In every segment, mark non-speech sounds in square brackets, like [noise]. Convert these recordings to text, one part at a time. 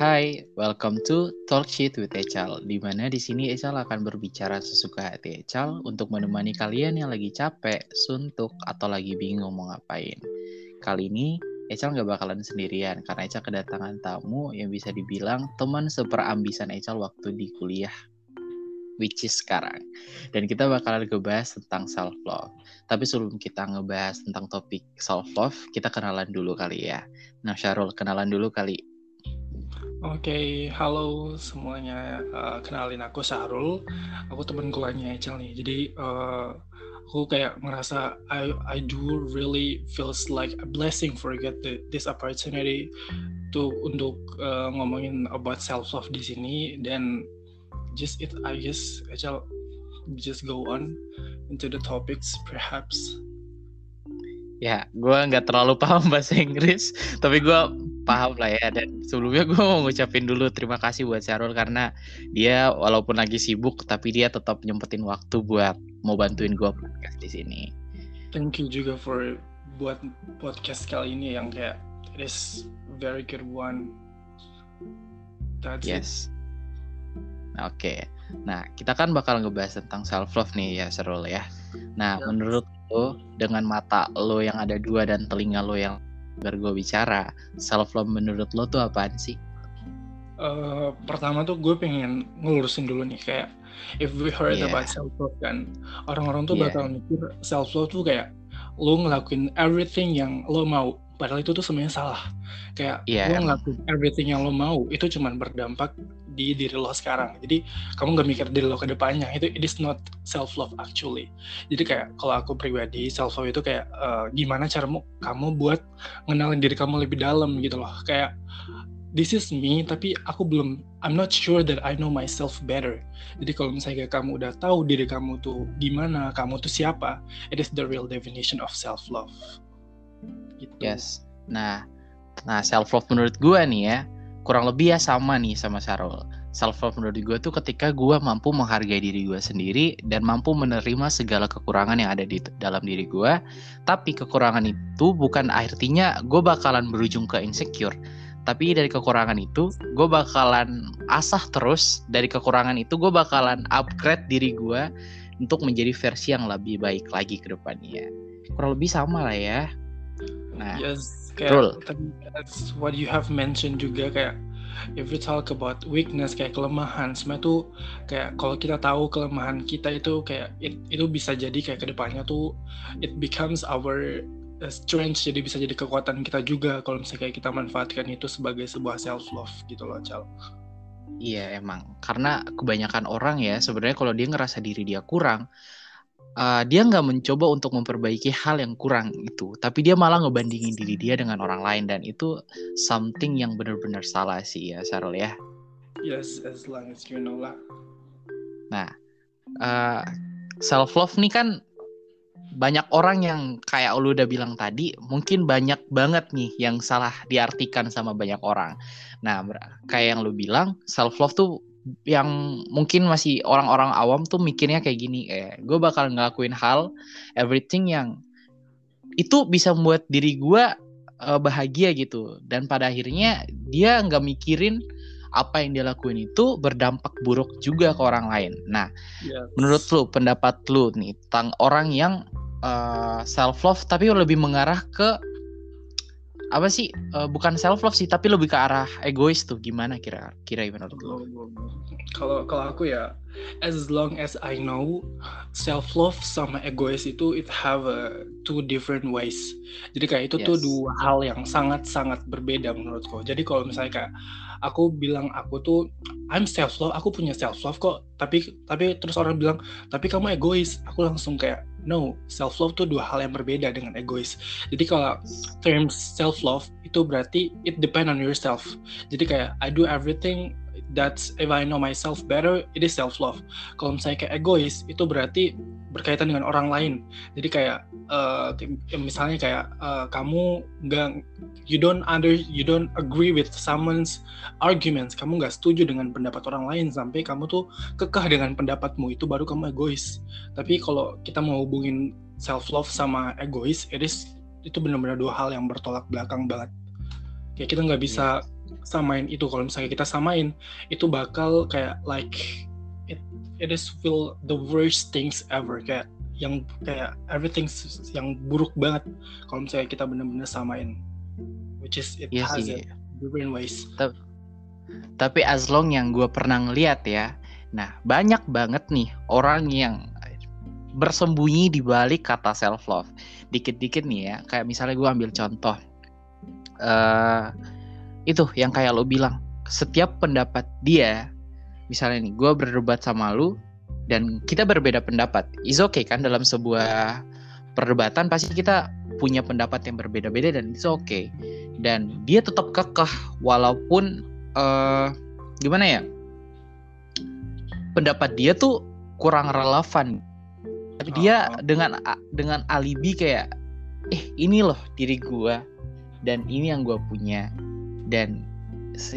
Hai, welcome to Talk Shit with Echal, di mana di sini Echal akan berbicara sesuka hati Echal untuk menemani kalian yang lagi capek, suntuk, atau lagi bingung mau ngapain. Kali ini Echal nggak bakalan sendirian karena Echal kedatangan tamu yang bisa dibilang teman seperambisan Echal waktu di kuliah which is sekarang. Dan kita bakalan ngebahas tentang self love. Tapi sebelum kita ngebahas tentang topik self love, kita kenalan dulu kali ya. Nah, Syarul, kenalan dulu kali. Oke, okay, halo semuanya. Uh, kenalin aku Syarul. Aku teman kuliahnya Ecel nih. Jadi uh, aku kayak ngerasa I I do really feels like a blessing for get the, this opportunity to untuk uh, ngomongin about self love di sini dan just it I guess shall just go on into the topics perhaps. Ya, gue nggak terlalu paham bahasa Inggris, tapi gue paham lah ya. Dan sebelumnya gue mau ngucapin dulu terima kasih buat Syarul karena dia walaupun lagi sibuk, tapi dia tetap nyempetin waktu buat mau bantuin gue podcast di sini. Thank you juga for buat podcast kali ini yang kayak it is very good one. That's yes. It. Oke. Nah, kita kan bakal ngebahas tentang self love nih ya, Serul ya. Nah, ya. menurut lo dengan mata lo yang ada dua dan telinga lo yang gue bicara, self love menurut lo tuh apaan sih? Uh, pertama tuh gue pengen ngelurusin dulu nih kayak if we heard yeah. about self love kan orang-orang tuh yeah. bakal mikir self love tuh kayak lo ngelakuin everything yang lo mau padahal itu tuh sebenarnya salah kayak yeah, lo ngelakuin everything yang lo mau itu cuman berdampak di diri lo sekarang. Jadi kamu nggak mikir diri lo ke depannya. Itu it is not self love actually. Jadi kayak kalau aku pribadi self love itu kayak uh, gimana caramu kamu buat ngenalin diri kamu lebih dalam gitu loh. Kayak this is me tapi aku belum I'm not sure that I know myself better. Jadi kalau misalnya kamu udah tahu diri kamu tuh gimana kamu tuh siapa it is the real definition of self love gitu. yes. Nah nah self love menurut gue nih ya kurang lebih ya sama nih sama Sarul. Self love menurut gue tuh ketika gue mampu menghargai diri gue sendiri dan mampu menerima segala kekurangan yang ada di dalam diri gue. Tapi kekurangan itu bukan artinya gue bakalan berujung ke insecure. Tapi dari kekurangan itu gue bakalan asah terus. Dari kekurangan itu gue bakalan upgrade diri gue untuk menjadi versi yang lebih baik lagi ke depannya. Kurang lebih sama lah ya. Nah, yes kayak that's what you have mentioned juga kayak if you talk about weakness kayak kelemahan semua tuh kayak kalau kita tahu kelemahan kita itu kayak it, itu bisa jadi kayak ke depannya tuh it becomes our uh, strength jadi bisa jadi kekuatan kita juga kalau misalnya kayak kita manfaatkan itu sebagai sebuah self love gitu loh Cal. Iya emang karena kebanyakan orang ya sebenarnya kalau dia ngerasa diri dia kurang uh, dia nggak mencoba untuk memperbaiki hal yang kurang itu, tapi dia malah ngebandingin diri dia dengan orang lain dan itu something yang benar-benar salah sih ya, Sarul ya. Yes, as long as you know lah. Nah, uh, eh, self love nih kan banyak orang yang kayak lu udah bilang tadi, mungkin banyak banget nih yang salah diartikan sama banyak orang. Nah, kayak yang lu bilang, self love tuh yang mungkin masih orang-orang awam tuh mikirnya kayak gini eh gue bakal ngelakuin hal everything yang itu bisa membuat diri gue uh, bahagia gitu dan pada akhirnya dia nggak mikirin apa yang dia lakuin itu berdampak buruk juga ke orang lain. Nah, yes. menurut lu pendapat lu nih tentang orang yang uh, eh, self love tapi lebih mengarah ke apa sih uh, bukan self love sih tapi lebih ke arah egois tuh. Gimana kira kira gimana tuh kalau kalau aku ya as long as I know self love sama egois itu it have a two different ways. Jadi kayak itu yes. tuh dua hal yang sangat sangat berbeda menurutku. Jadi kalau misalnya kayak aku bilang aku tuh I'm self love aku punya self love kok. Tapi tapi terus orang bilang tapi kamu egois. Aku langsung kayak no self love tuh dua hal yang berbeda dengan egois. Jadi kalau term self love itu berarti it depend on yourself. Jadi kayak I do everything that's if I know myself better it is self love kalau misalnya kayak egois itu berarti berkaitan dengan orang lain. Jadi kayak uh, misalnya kayak uh, kamu nggak you don't under you don't agree with someone's arguments. Kamu nggak setuju dengan pendapat orang lain sampai kamu tuh kekeh dengan pendapatmu. Itu baru kamu egois. Tapi kalau kita mau hubungin self love sama egois it is itu benar-benar dua hal yang bertolak belakang banget. Kayak kita nggak bisa samain itu kalau misalnya kita samain itu bakal kayak like it it is feel the worst things ever kayak yang kayak everything yang buruk banget kalau misalnya kita benar-benar samain which is it iya has sih. it different ways Ta- Tapi as long yang gue pernah ngeliat ya, nah banyak banget nih orang yang bersembunyi di balik kata self love. Dikit-dikit nih ya, kayak misalnya gue ambil contoh, eh itu yang kayak lo bilang, setiap pendapat dia, misalnya nih, gue berdebat sama lu dan kita berbeda pendapat, is okay kan dalam sebuah perdebatan pasti kita punya pendapat yang berbeda-beda dan itu oke. Dan dia tetap kekeh walaupun eh gimana ya? Pendapat dia tuh kurang relevan. Tapi dia Oh. dengan dengan alibi kayak eh ini loh diri gua dan ini yang gua punya dan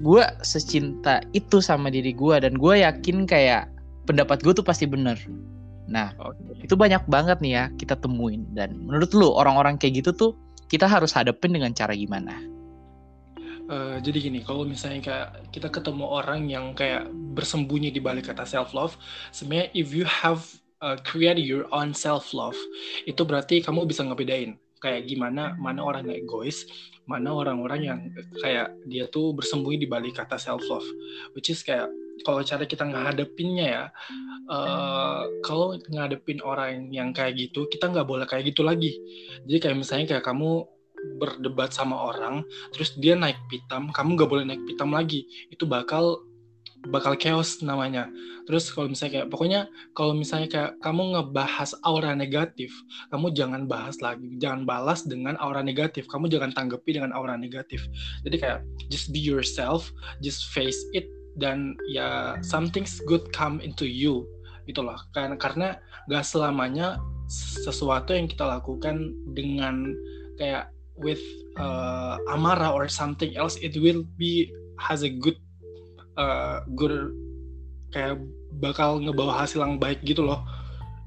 gua secinta itu sama diri gua dan gua yakin kayak pendapat gua tuh pasti bener. Nah Oke. itu banyak banget nih ya kita temuin. Dan menurut lu orang-orang kayak gitu tuh kita harus hadapin dengan cara gimana? Eh, jadi gini, kalau misalnya kayak kita ketemu orang yang kayak bersembunyi di balik kata self love, sebenarnya if you have uh, create your own self love, itu berarti kamu bisa ngebedain kayak gimana mana orang yang egois, mana orang-orang yang kayak dia tuh bersembunyi di balik kata self love, which is kayak kalau cara kita ngadepinnya ya, eh, kalau ngadepin orang yang kayak gitu, kita nggak boleh kayak gitu lagi. Jadi kayak misalnya kayak kamu berdebat sama orang, terus dia naik pitam, kamu nggak boleh naik pitam lagi. Itu bakal bakal chaos namanya. Terus kalau misalnya kayak pokoknya kalau misalnya kayak kamu ngebahas aura negatif, kamu jangan bahas lagi, jangan balas dengan aura negatif. Kamu jangan tanggapi dengan aura negatif. Jadi kayak just be yourself, just face it dan ya something's good come into you gitu loh. Karena karena gak selamanya sesuatu yang kita lakukan dengan kayak with uh, amarah or something else it will be has a good uh, good kayak bakal ngebawa hasil yang baik gitu loh.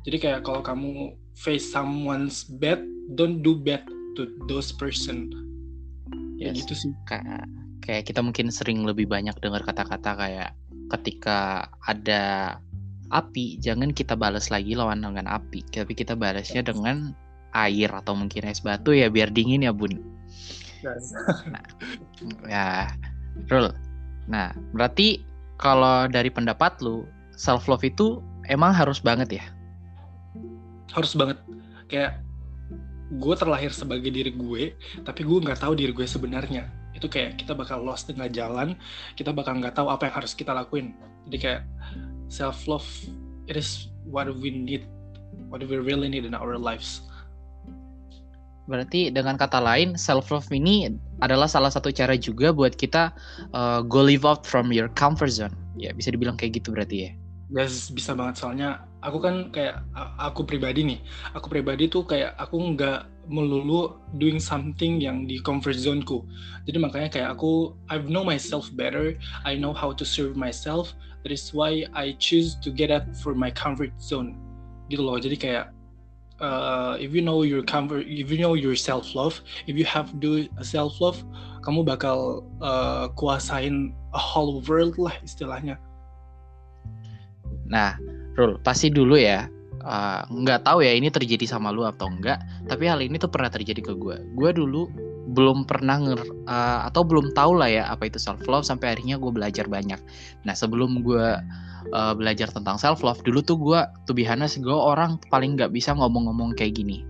Jadi kayak kalau kamu face someone's bad don't do bad to those person. Ya Yes. gitu sih. Kayak kayak kita mungkin sering lebih banyak dengar kata-kata kayak ketika ada api jangan kita balas lagi lawan dengan api. Tapi kita balasnya dengan air atau mungkin es batu ya biar dingin ya bun. Ya Rul nah berarti kalau dari pendapat lu self love itu emang harus banget ya? Harus banget. Kayak gue terlahir sebagai diri gue tapi gue nggak tahu diri gue sebenarnya. Itu kayak kita bakal lost tengah jalan kita bakal nggak tahu apa yang harus kita lakuin. Jadi kayak self love it is what we need what we really need in our lives Berarti dengan kata lain, self love ini adalah salah satu cara juga buat kita uh, go live out from your comfort zone. Ya bisa dibilang kayak gitu berarti ya. Yes, bisa banget soalnya aku kan kayak aku pribadi nih, aku pribadi tuh kayak aku nggak melulu doing something yang di comfort zone-ku. Jadi makanya kayak aku I know myself better, I know how to serve myself. That is why I choose to get out for my comfort zone. Gitu loh. Jadi kayak uh, if you know your comfort, if you know your self love, if you have do self love, kamu bakal uh, kuasain a whole world lah istilahnya. Nah, Rul, pasti dulu ya. uh, nggak tahu ya ini terjadi sama lu atau enggak. Tapi hal ini tuh pernah terjadi ke gue. Gue dulu belum pernah nger uh, atau belum tahu lah ya apa itu self love sampai akhirnya gue belajar banyak. Nah sebelum gue uh, belajar tentang self love dulu tuh gue tuh honest gue orang paling nggak bisa ngomong-ngomong kayak gini.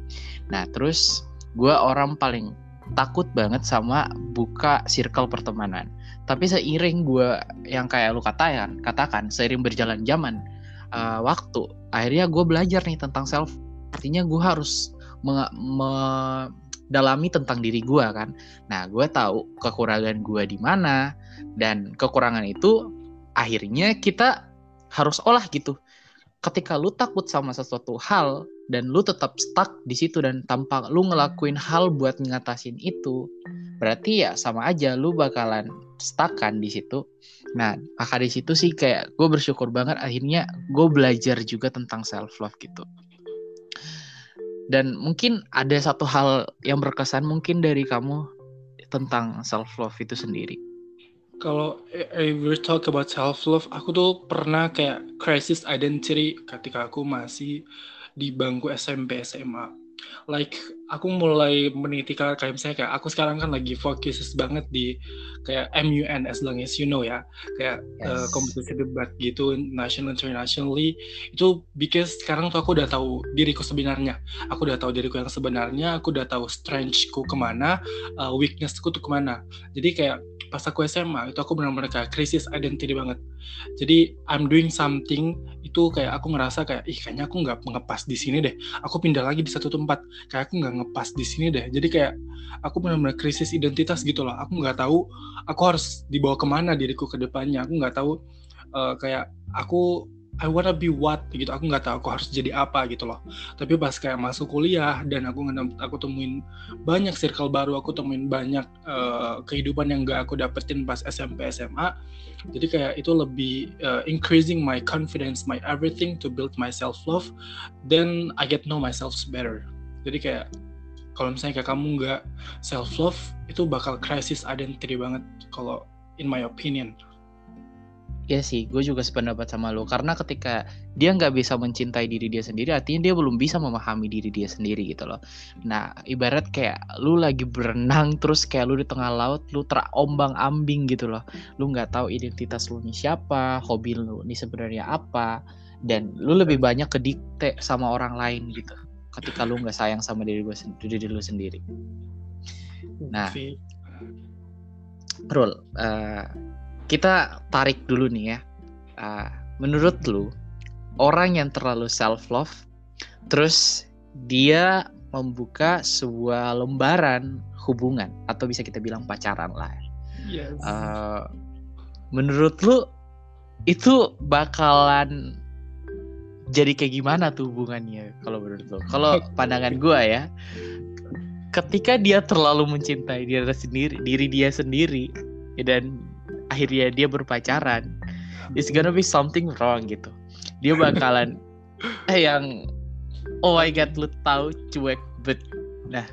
Nah terus gue orang paling takut banget sama buka circle pertemanan. Tapi seiring gue yang kayak lu katakan, katakan seiring berjalan zaman uh, waktu, akhirnya gue belajar nih tentang self. Artinya gue harus mendalami tentang diri gue kan. Nah, gue tahu kekurangan gue di mana dan kekurangan itu akhirnya kita harus olah gitu. Ketika lu takut sama sesuatu hal dan lu tetap stuck di situ dan tanpa lu ngelakuin hal buat ngatasin itu, berarti ya sama aja lu bakalan stuck kan di situ. Nah, maka di situ sih kayak gue bersyukur banget akhirnya gue belajar juga tentang self love gitu. Dan mungkin ada satu hal yang berkesan mungkin dari kamu tentang self love itu sendiri. Kalau if we talk about self love, aku tuh pernah kayak crisis identity ketika aku masih di bangku SMP SMA like aku mulai meniti kayak misalnya kayak aku sekarang kan lagi fokus banget di kayak MUN as long as you know ya. Kayak eh, yes. uh, kompetisi debat gitu national internationally. Itu because sekarang tuh aku udah tahu diriku sebenarnya. Aku udah tahu diriku yang sebenarnya aku udah tahu strengthku ke mana uh, weaknessku tuh ke mana. Jadi kayak pas aku SMA itu aku benar-benar kayak krisis identity banget. Jadi I'm doing something itu kayak aku ngerasa kayak ih kayaknya aku nggak ngepas di sini deh. Aku pindah lagi di satu tempat. Kayak aku nggak ngepas di sini deh. Jadi kayak aku benar-benar krisis identitas gitu loh. Aku nggak tahu aku harus dibawa ke mana diriku ke depannya. Aku nggak tahu uh, kayak aku I wanna be what gitu. Aku nggak tahu aku harus jadi apa gitu loh. Tapi pas kayak masuk kuliah dan aku aku temuin banyak circle baru aku temuin banyak uh, kehidupan yang gak aku dapetin pas SMP SMA jadi kayak itu lebih uh, increasing my confidence my everything to build my self love then I get know myself better. Jadi kayak kalau misalnya kayak kamu nggak self love itu bakal crisis identity banget kalau in my opinion Iya sih, gue juga sependapat sama lo. Karena ketika dia nggak bisa mencintai diri dia sendiri, artinya dia belum bisa memahami diri dia sendiri gitu loh. Nah, ibarat kayak lu lagi berenang terus kayak lu di tengah laut, lu terombang ambing gitu loh. Lu nggak tahu identitas lu nih siapa, hobi lu nih sebenarnya apa, dan lu lebih banyak kedikte sama orang lain gitu. Ketika lu nggak sayang sama diri gue diri lu sendiri. Nah, Rul, uh, kita tarik dulu nih ya. Uh, menurut lu, orang yang terlalu self love, terus dia membuka sebuah lembaran hubungan atau bisa kita bilang pacaran lah. Yes. Uh, menurut lu itu bakalan jadi kayak gimana tuh hubungannya kalau menurut lu? Kalau [laughs] pandangan gue ya, ketika dia terlalu mencintai diri sendiri, diri dia sendiri dan akhirnya dia berpacaran. It's gonna be something wrong gitu. Dia bakalan [laughs] eh yang oh my god lu tahu cuek bet. Nah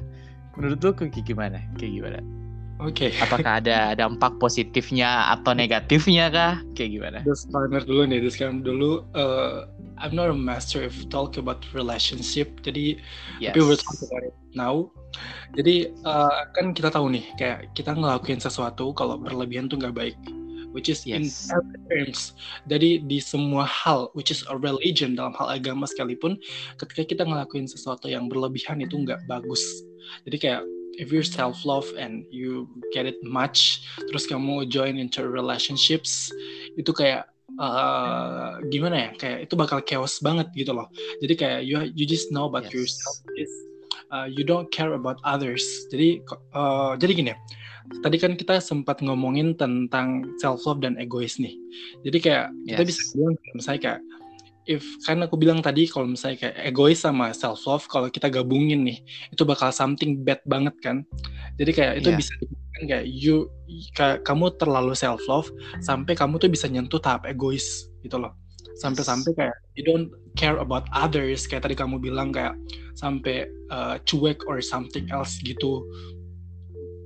menurut lu kayak gimana? Kayak gimana Oke. Okay. Apakah ada [laughs] dampak positifnya atau negatifnya kah? Kayak gimana? Disclaimer dulu nih, disclaimer dulu. Uh, I'm not a master if talk about relationship. Jadi, yes. we will talk about it now. Jadi uh, kan kita tahu nih, kayak kita ngelakuin sesuatu kalau berlebihan tuh nggak baik. Which is yes. in terms. Jadi di semua hal, which is a religion dalam hal agama sekalipun, ketika kita ngelakuin sesuatu yang berlebihan itu nggak bagus. Jadi kayak if you're self love and you get it much terus kamu join into relationships itu kayak uh, gimana ya? Kayak itu bakal chaos banget gitu loh. Jadi kayak you you just know about yes. yourself is uh, you don't care about others. Jadi uh, jadi gini ya. Tadi kan kita sempat ngomongin tentang self love dan egois nih. Jadi kayak yes. kita bisa bilang misalnya kayak if kan aku bilang tadi kalau misalnya kayak egois sama self love kalau kita gabungin nih itu bakal something bad banget kan? Jadi kayak itu yeah. bisa kayak you kayak kamu terlalu self love sampai kamu tuh bisa nyentuh tahap egois gitu loh. Sampai-sampai kayak you don't care about others kayak tadi kamu bilang kayak sampai uh, cuek or something else gitu.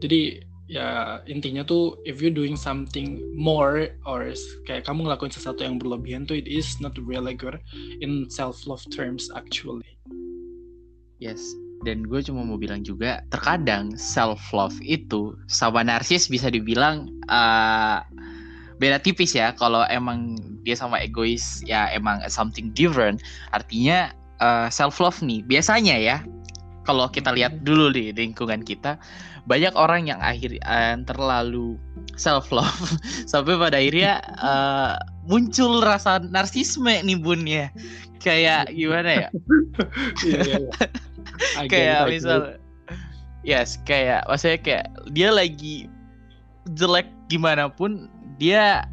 Jadi ya intinya tuh if you doing something more or kayak kamu ngelakuin sesuatu yang berlebihan tuh it is not really good in self love terms actually. Yes. Dan gue cuma mau bilang juga terkadang self love itu sama narsis bisa dibilang uh, beda tipis ya. Kalau emang dia sama egois ya emang something different. Artinya uh, self love nih biasanya ya kalau kita lihat dulu di lingkungan kita banyak orang yang akhir uh, terlalu self love [laughs] sampai pada akhirnya uh, muncul rasa narsisme nih bun ya. Kayak gimana ya? [laughs] Iya, iya, iya. [laughs] kayak misal yes kayak maksudnya kayak dia lagi jelek gimana pun dia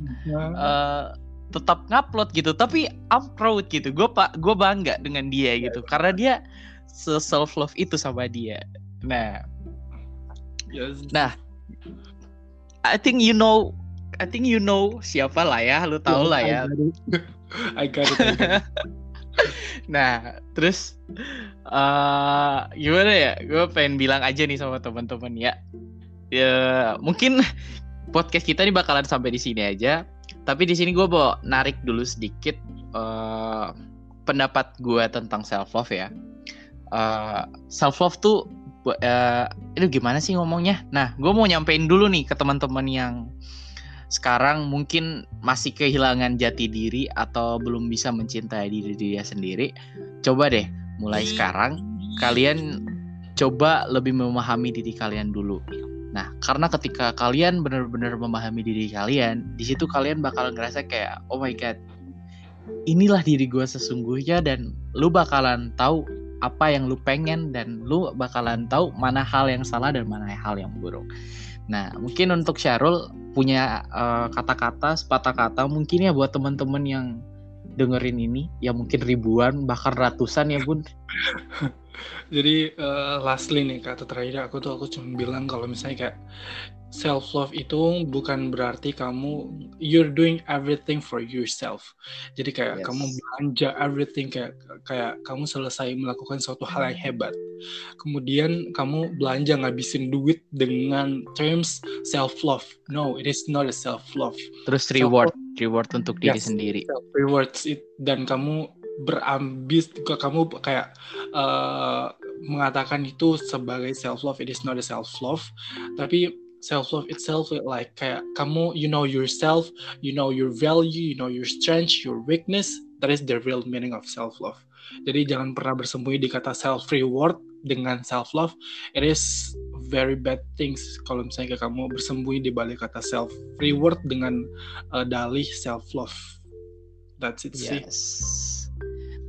uh, tetap ngupload gitu. Tapi I'm proud gitu. Gue pak gue bangga dengan dia gitu. Karena dia se self love itu sama dia. Nah yes. nah I think you know I think you know siapa lah ya lu tahu lah ya I got it, [laughs] I got it. [laughs] nah terus uh, gimana ya gue pengen bilang aja nih sama teman-teman ya ya mungkin podcast kita ini bakalan sampai di sini aja. Tapi di sini gue mau narik dulu sedikit uh, pendapat gue tentang self love ya. Uh, self love tuh uh, itu gimana sih ngomongnya? Nah, gue mau nyampein dulu nih ke teman-teman yang sekarang mungkin masih kehilangan jati diri atau belum bisa mencintai diri dia sendiri. Coba deh, mulai sekarang kalian coba lebih memahami diri kalian dulu. Nah, karena ketika kalian benar-benar memahami diri kalian, di situ kalian bakal ngerasa kayak, oh my god, inilah diri gue sesungguhnya dan lu bakalan tahu apa yang lu pengen dan lu bakalan tahu mana hal yang salah dan mana hal yang buruk. Nah, mungkin untuk Syarul punya eh, kata-kata, sepatah kata mungkin ya buat teman-teman yang dengerin ini, ya mungkin ribuan bahkan ratusan ya bun. [laughs] Jadi uh, lastly nih kata terakhir aku tuh aku cuma bilang kalau misalnya kayak self love itu bukan berarti kamu you're doing everything for yourself. Jadi kayak yes. kamu belanja everything kayak kayak kamu selesai melakukan suatu hal yang hebat. Kemudian kamu belanja ngabisin duit dengan terms self love. No, it is not a self love. Terus reward, reward untuk diri yes, sendiri. Rewards it dan kamu berambis kamu kayak uh, mengatakan itu sebagai self love it is not a self love tapi self love itself like kayak kamu you know yourself you know your value you know your strength your weakness that is the real meaning of self love jadi jangan pernah bersembunyi di kata self reward dengan self love it is very bad things kalau misalnya kamu bersembunyi di balik kata self reward dengan uh, dalih self love that's it yes. sih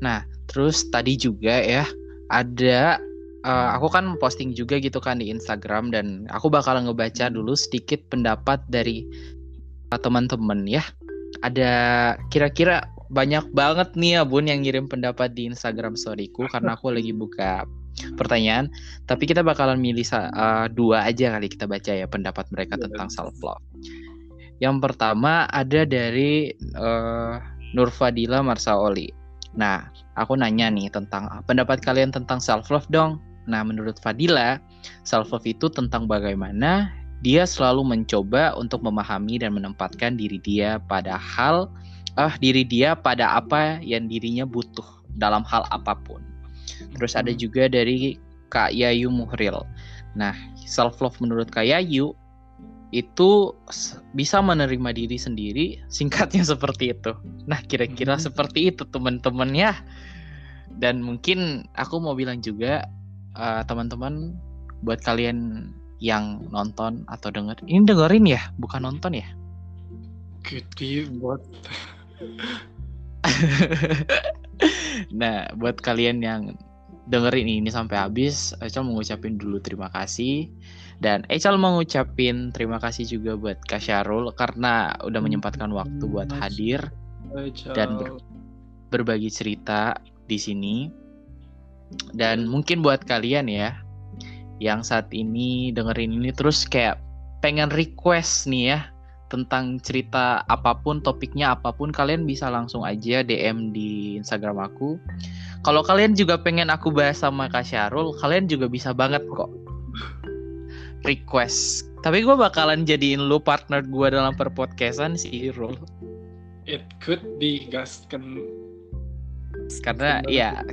Nah, terus tadi juga ya ada uh, aku kan posting juga gitu kan di Instagram dan aku bakal ngebaca dulu sedikit pendapat dari teman-teman ya. Ada kira-kira banyak banget nih ya Bun yang ngirim pendapat di Instagram storyku [laughs] karena aku lagi buka pertanyaan. Tapi kita bakalan milih uh, dua aja kali kita baca ya pendapat mereka tentang self love. Yang pertama ada dari uh, Nurfadila Marsaoli. Nah, aku nanya nih tentang pendapat kalian tentang self love dong. Nah, menurut Fadila, self love itu tentang bagaimana dia selalu mencoba untuk memahami dan menempatkan diri dia pada hal ah diri dia pada apa yang dirinya butuh dalam hal apa pun. Terus ada hmm. juga dari Kak Yayu Muhril. Nah, self love menurut Kak Yayu itu bisa menerima diri sendiri [laughs] singkatnya seperti itu nah kira-kira hmm. seperti itu teman-teman ya dan mungkin aku mau bilang juga uh, teman-teman buat kalian yang nonton atau denger ini dengerin ya bukan nonton ya Gede buat [laughs] nah buat kalian yang dengerin ini sampai habis, Echal mengucapin dulu terima kasih. Dan Echal mengucapin terima kasih juga buat Kak Syarul karena udah menyempatkan waktu buat hadir dan ber berbagi cerita di sini. Dan mungkin buat kalian ya yang saat ini dengerin ini terus kayak pengen request nih ya tentang cerita apa pun, topiknya apa pun, kalian bisa langsung aja DM di Instagram aku. Kalau kalian juga pengen aku bahas sama Kak Syarul, kalian juga bisa banget kok request. Tapi gue bakalan jadiin lu partner gue dalam perpodcastan sih, Rul. It could be, guys. Kan... Karena ya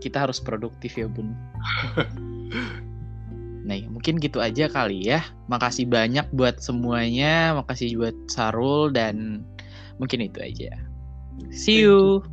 kita harus produktif ya, Bun. [laughs] Nah, mungkin gitu aja kali ya. Makasih banyak buat semuanya, makasih buat Sarul dan mungkin itu aja. See you.